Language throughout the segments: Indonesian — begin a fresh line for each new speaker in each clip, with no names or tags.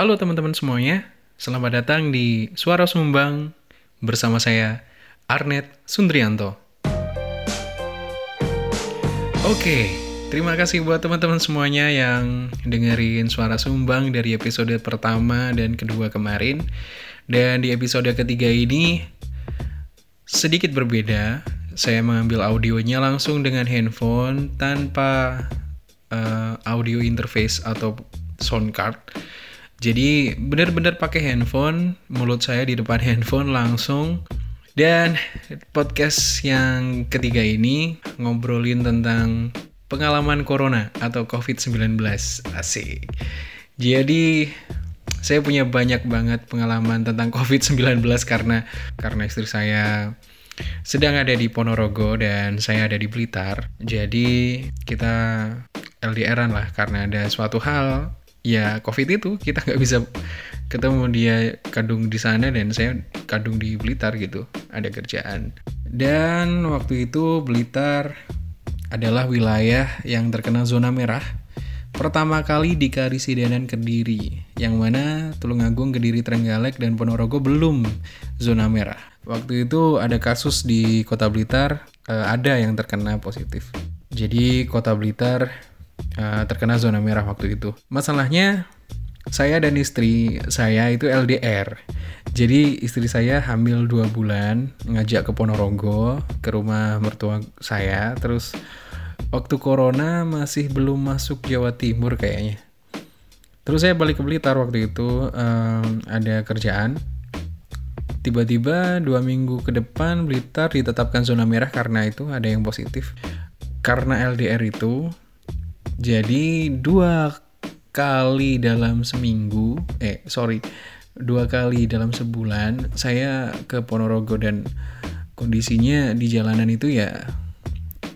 Halo teman-teman semuanya, selamat datang di Suara Sumbang bersama saya Arnet Sundrianto. Oke, terima kasih buat teman-teman semuanya yang dengerin Suara Sumbang dari episode pertama dan kedua kemarin. Dan di episode ketiga ini sedikit berbeda. Saya mengambil audionya langsung dengan handphone tanpa uh, audio interface atau sound card jadi benar-benar pakai handphone, mulut saya di depan handphone langsung. Dan podcast yang ketiga ini ngobrolin tentang pengalaman corona atau COVID-19. Asik. Jadi saya punya banyak banget pengalaman tentang COVID-19 karena karena istri saya sedang ada di Ponorogo dan saya ada di Blitar. Jadi kita LDRan lah karena ada suatu hal ya covid itu kita nggak bisa ketemu dia kadung di sana dan saya kadung di Blitar gitu. Ada kerjaan. Dan waktu itu Blitar adalah wilayah yang terkena zona merah. Pertama kali di Karisidenan Kediri yang mana Tulungagung, Kediri, Trenggalek dan Ponorogo belum zona merah. Waktu itu ada kasus di Kota Blitar eh, ada yang terkena positif. Jadi Kota Blitar uh, terkena zona merah waktu itu. Masalahnya saya dan istri saya itu LDR. Jadi istri saya hamil dua bulan ngajak ke Ponorogo ke rumah mertua saya. Terus waktu corona masih belum masuk Jawa Timur kayaknya. Terus saya balik ke Blitar waktu itu um, ada kerjaan. Tiba-tiba dua minggu ke depan Blitar ditetapkan zona merah karena itu ada yang positif. Karena LDR itu jadi dua kali dalam seminggu, eh sorry, dua kali dalam sebulan saya ke Ponorogo dan kondisinya di jalanan itu ya,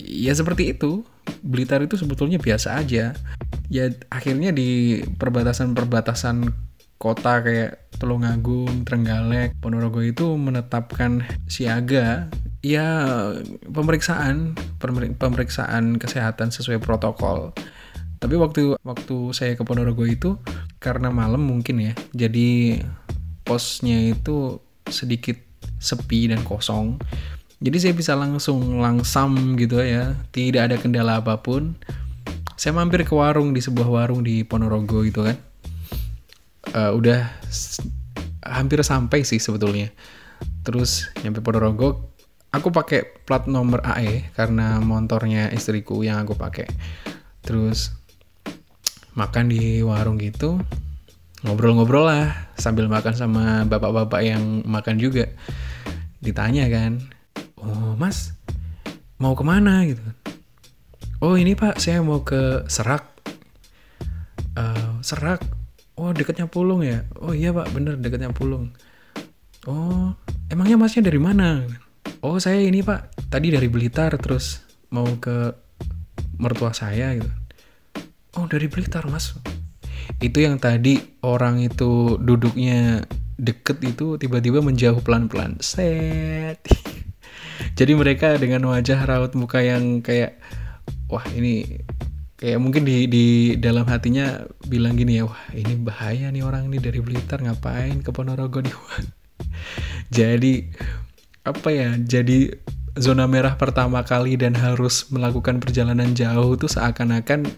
ya seperti itu. Blitar itu sebetulnya biasa aja. Ya akhirnya di perbatasan-perbatasan kota kayak Tulungagung, Trenggalek, Ponorogo itu menetapkan siaga ya pemeriksaan pemeriksaan kesehatan sesuai protokol. Tapi waktu waktu saya ke Ponorogo itu karena malam mungkin ya jadi posnya itu sedikit sepi dan kosong. Jadi saya bisa langsung langsam gitu ya tidak ada kendala apa pun. Saya mampir ke warung di sebuah warung di Ponorogo itu kan. Uh, udah hampir sampai sih sebetulnya. Terus nyampe Ponorogo aku pakai plat nomor AE karena motornya istriku yang aku pakai. Terus makan di warung gitu ngobrol-ngobrol lah sambil makan sama bapak-bapak yang makan juga. Ditanya kan oh mas mau ke mana? Gitu oh ini pak saya mau ke Serak. Uh, Serak? Oh dekatnya Pulung ya? Oh iya pak bener dekatnya Pulung. Oh emangnya masnya dari mana oh saya ini pak. Tadi dari Blitar terus mau ke mertua saya gitu. Oh dari Blitar mas. Itu yang tadi orang itu duduknya deket itu tiba-tiba menjauh pelan-pelan. Set. Jadi mereka dengan wajah raut muka yang kayak wah ini kayak mungkin di di dalam hatinya bilang gini ya wah ini bahaya nih orang ini dari Blitar ngapain ke Ponorogo nih jadi apa ya jadi zona merah pertama kali dan harus melakukan perjalanan jauh tuh seakan-akan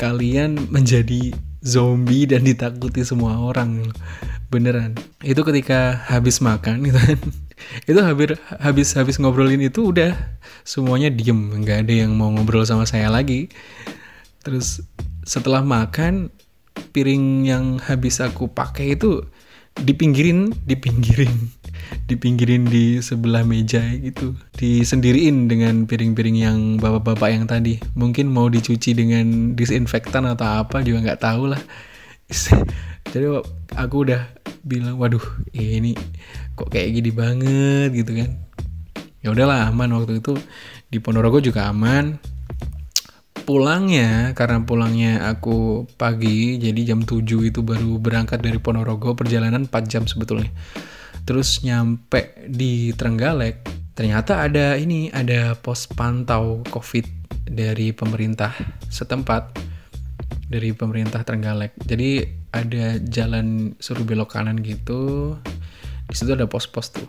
kalian menjadi zombie dan ditakuti semua orang. Beneran. Itu ketika habis makan gitu kan. Itu habis habis habis ngobrolin itu udah semuanya diem. Nggak ada yang mau ngobrol sama saya lagi. Terus setelah makan piring yang habis aku pakai itu dipinggirin dipinggirin dipinggirin di sebelah meja gitu. Disendiriin dengan piring-piring yang bapak-bapak yang tadi. Mungkin mau dicuci dengan disinfektan atau apa juga nggak tahu lah. Jadi aku udah bilang waduh ini kok kayak gini banget gitu kan. Ya udahlah aman. Waktu itu di Ponorogo juga aman. Pulangnya karena pulangnya aku pagi jadi jam 7 itu baru berangkat dari Ponorogo perjalanan 4 jam sebetulnya terus nyampe di Trenggalek ternyata ada ini ada pos pantau covid dari pemerintah setempat dari pemerintah Trenggalek. Jadi ada jalan suruh belok kanan gitu di situ ada pos-pos tuh.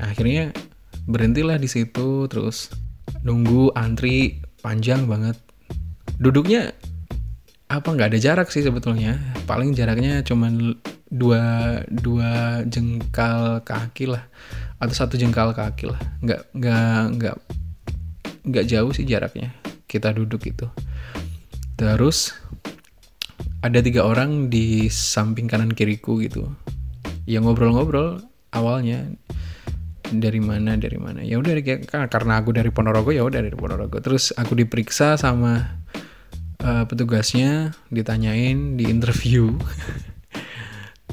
Akhirnya berhentilah di situ terus nunggu antri panjang banget. Duduknya apa nggak ada jarak sih sebetulnya. Paling jaraknya cuman dua dua jengkal kaki lah. Atau satu jengkal kaki lah. Nggak nggak nggak nggak jauh sih jaraknya kita duduk itu. Terus ada tiga orang di samping kanan kiriku gitu. Yang ngobrol-ngobrol awalnya. Dari mana dari mana. Ya udah karena aku dari Ponorogo ya udah dari Ponorogo. Terus aku diperiksa sama uh, petugasnya ditanyain di interview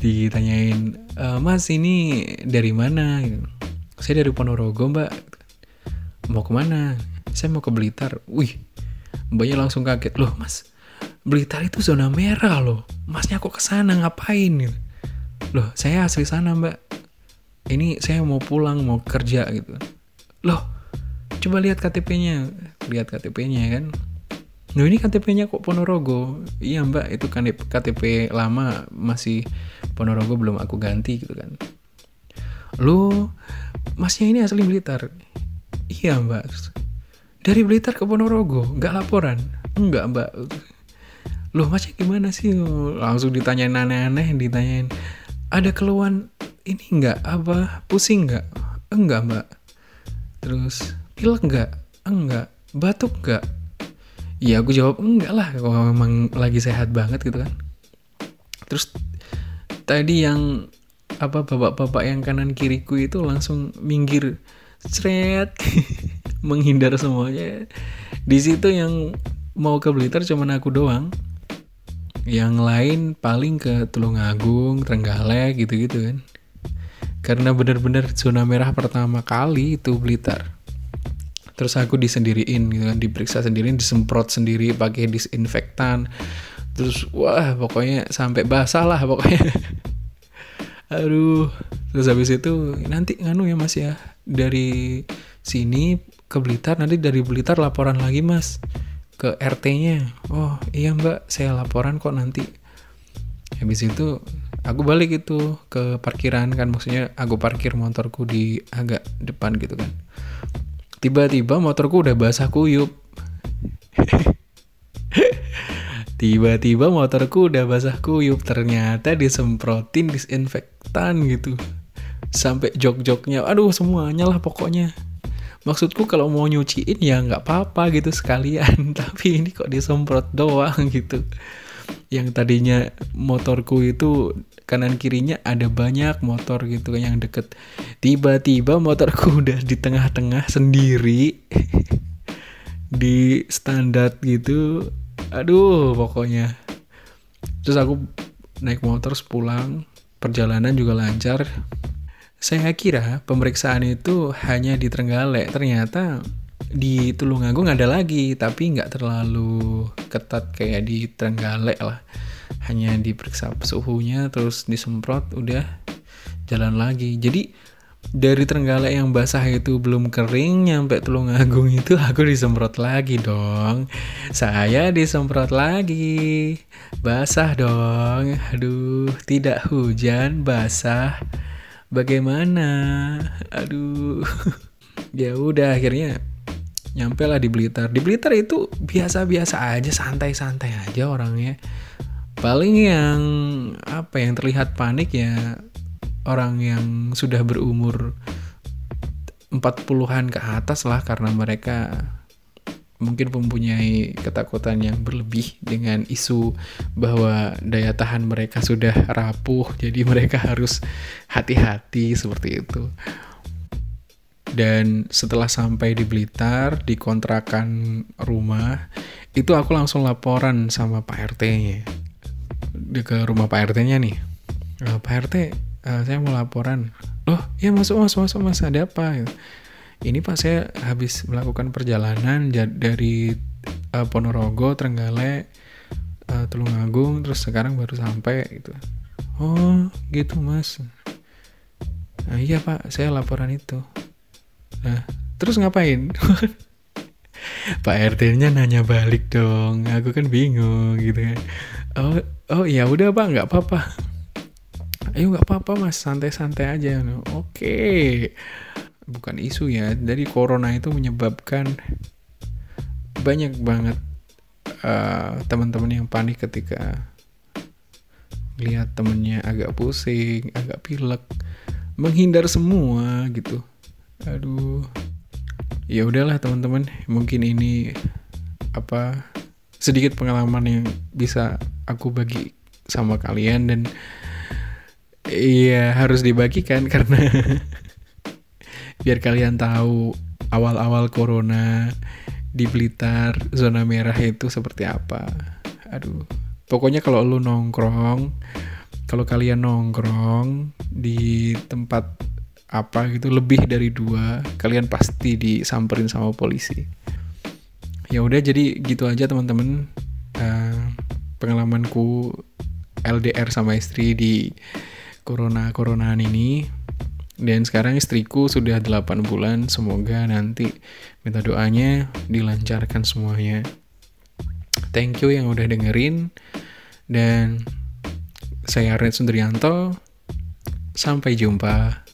ditanyain e, mas ini dari mana? Saya dari Ponorogo mbak. Mau ke mana? Saya mau ke Blitar. Wih mbaknya langsung kaget. Loh mas Blitar itu zona merah loh. Masnya kok ke sana ngapain? Loh saya asli sana mbak. Ini saya mau pulang mau kerja gitu. Loh coba lihat KTP-nya lihat KTP-nya kan? Nah ini KTP-nya kok Ponorogo? Iya mbak, itu kan KTP lama masih Ponorogo belum aku ganti gitu kan. Lu, masnya ini asli Blitar? Iya mbak. Dari Blitar ke Ponorogo, nggak laporan? Enggak mbak. Loh masnya gimana sih? Langsung ditanyain aneh-aneh, ditanyain ada keluhan ini enggak apa pusing enggak enggak mbak terus pilek enggak enggak batuk enggak iya aku jawab enggak lah kalau memang lagi sehat banget gitu kan terus tadi yang apa bapak-bapak yang kanan kiriku itu langsung minggir seret menghindar semuanya di situ yang mau ke Blitar cuman aku doang yang lain paling ke Tulungagung, Trenggalek gitu-gitu kan. Karena benar-benar zona merah pertama kali itu Blitar. Terus aku disendiriin gitu kan, diperiksa sendiri, disemprot sendiri pakai disinfektan. Terus wah pokoknya sampai basah lah pokoknya. Aduh. Terus habis itu nanti nganu ya Mas ya. Dari sini ke Blitar nanti dari Blitar laporan lagi Mas ke RT-nya oh iya mbak saya laporan kok nanti habis itu aku balik itu ke parkiran kan maksudnya aku parkir motorku di agak depan gitu kan tiba-tiba motorku udah basah kuyup tiba-tiba motorku udah basah kuyup ternyata disemprotin disinfektan gitu. Sampai jok-joknya aduh semuanya lah pokoknya. Maksudku kalau mau nyuciin ya nggak apa-apa gitu sekalian tapi ini kok disemprot doang gitu. Yang tadinya motorku itu kanan kirinya ada banyak motor gitu yang deket. Tiba-tiba motorku udah di tengah-tengah sendiri di standar gitu aduh pokoknya terus aku naik motor pulang perjalanan juga lancar saya kira pemeriksaan itu hanya di Trenggalek, ternyata di Tulungagung ada lagi, tapi nggak terlalu ketat kayak di Trenggalek lah. Hanya diperiksa suhunya, terus disemprot, udah jalan lagi. Jadi dari Trenggalek yang basah itu belum kering nyampe Tulungagung itu aku disemprot lagi dong. Saya disemprot lagi. Basah dong. Aduh, tidak hujan, basah bagaimana aduh ya udah akhirnya nyampe lah di Blitar di Blitar itu biasa-biasa aja santai-santai aja orangnya paling yang apa yang terlihat panik ya orang yang sudah berumur 40-an ke atas lah karena mereka mungkin mempunyai ketakutan yang berlebih dengan isu bahwa daya tahan mereka sudah rapuh, jadi mereka harus hati-hati seperti itu. Dan setelah sampai di Blitar, di kontrakan rumah, itu aku langsung laporan sama Pak RT-nya. Ke rumah Pak RT-nya nih. Eh, Pak RT, uh, saya mau laporan. Loh, ya masuk, masuk, masuk, mas. Ada apa? ini pak saya habis melakukan perjalanan dari uh, Ponorogo, Trenggalek, uh, Tulungagung, terus sekarang baru sampai gitu. Oh gitu mas. Nah, iya pak, saya laporan itu. Nah, terus ngapain? Pak RT-nya nanya balik dong, aku kan bingung gitu kan. Oh, oh ya udah pak nggak apa-apa ayo nggak apa-apa mas. Santai-santai aja oke. Bukan isu ya. Jadi corona itu menyebabkan banyak banget uh, teman-teman yang panik ketika lihat temennya agak pusing agak pilek menghindar semua gitu. Aduh. Ya udahlah teman-teman. Mungkin ini apa sedikit pengalaman yang bisa aku bagi sama kalian dan iya harus dibagikan karena biar kalian tahu awal-awal corona di Blitar zona merah itu seperti apa. Aduh pokoknya kalau lu nongkrong kalau kalian nongkrong di tempat apa gitu lebih dari dua kalian pasti disamperin sama polisi. Ya udah jadi gitu aja teman-teman uh, pengalamanku LDR sama istri di corona coronaan ini. Dan sekarang istriku sudah 8 bulan semoga nanti minta doanya dilancarkan semuanya. Thank you yang udah dengerin. Dan saya Red Sundrianto. Sampai jumpa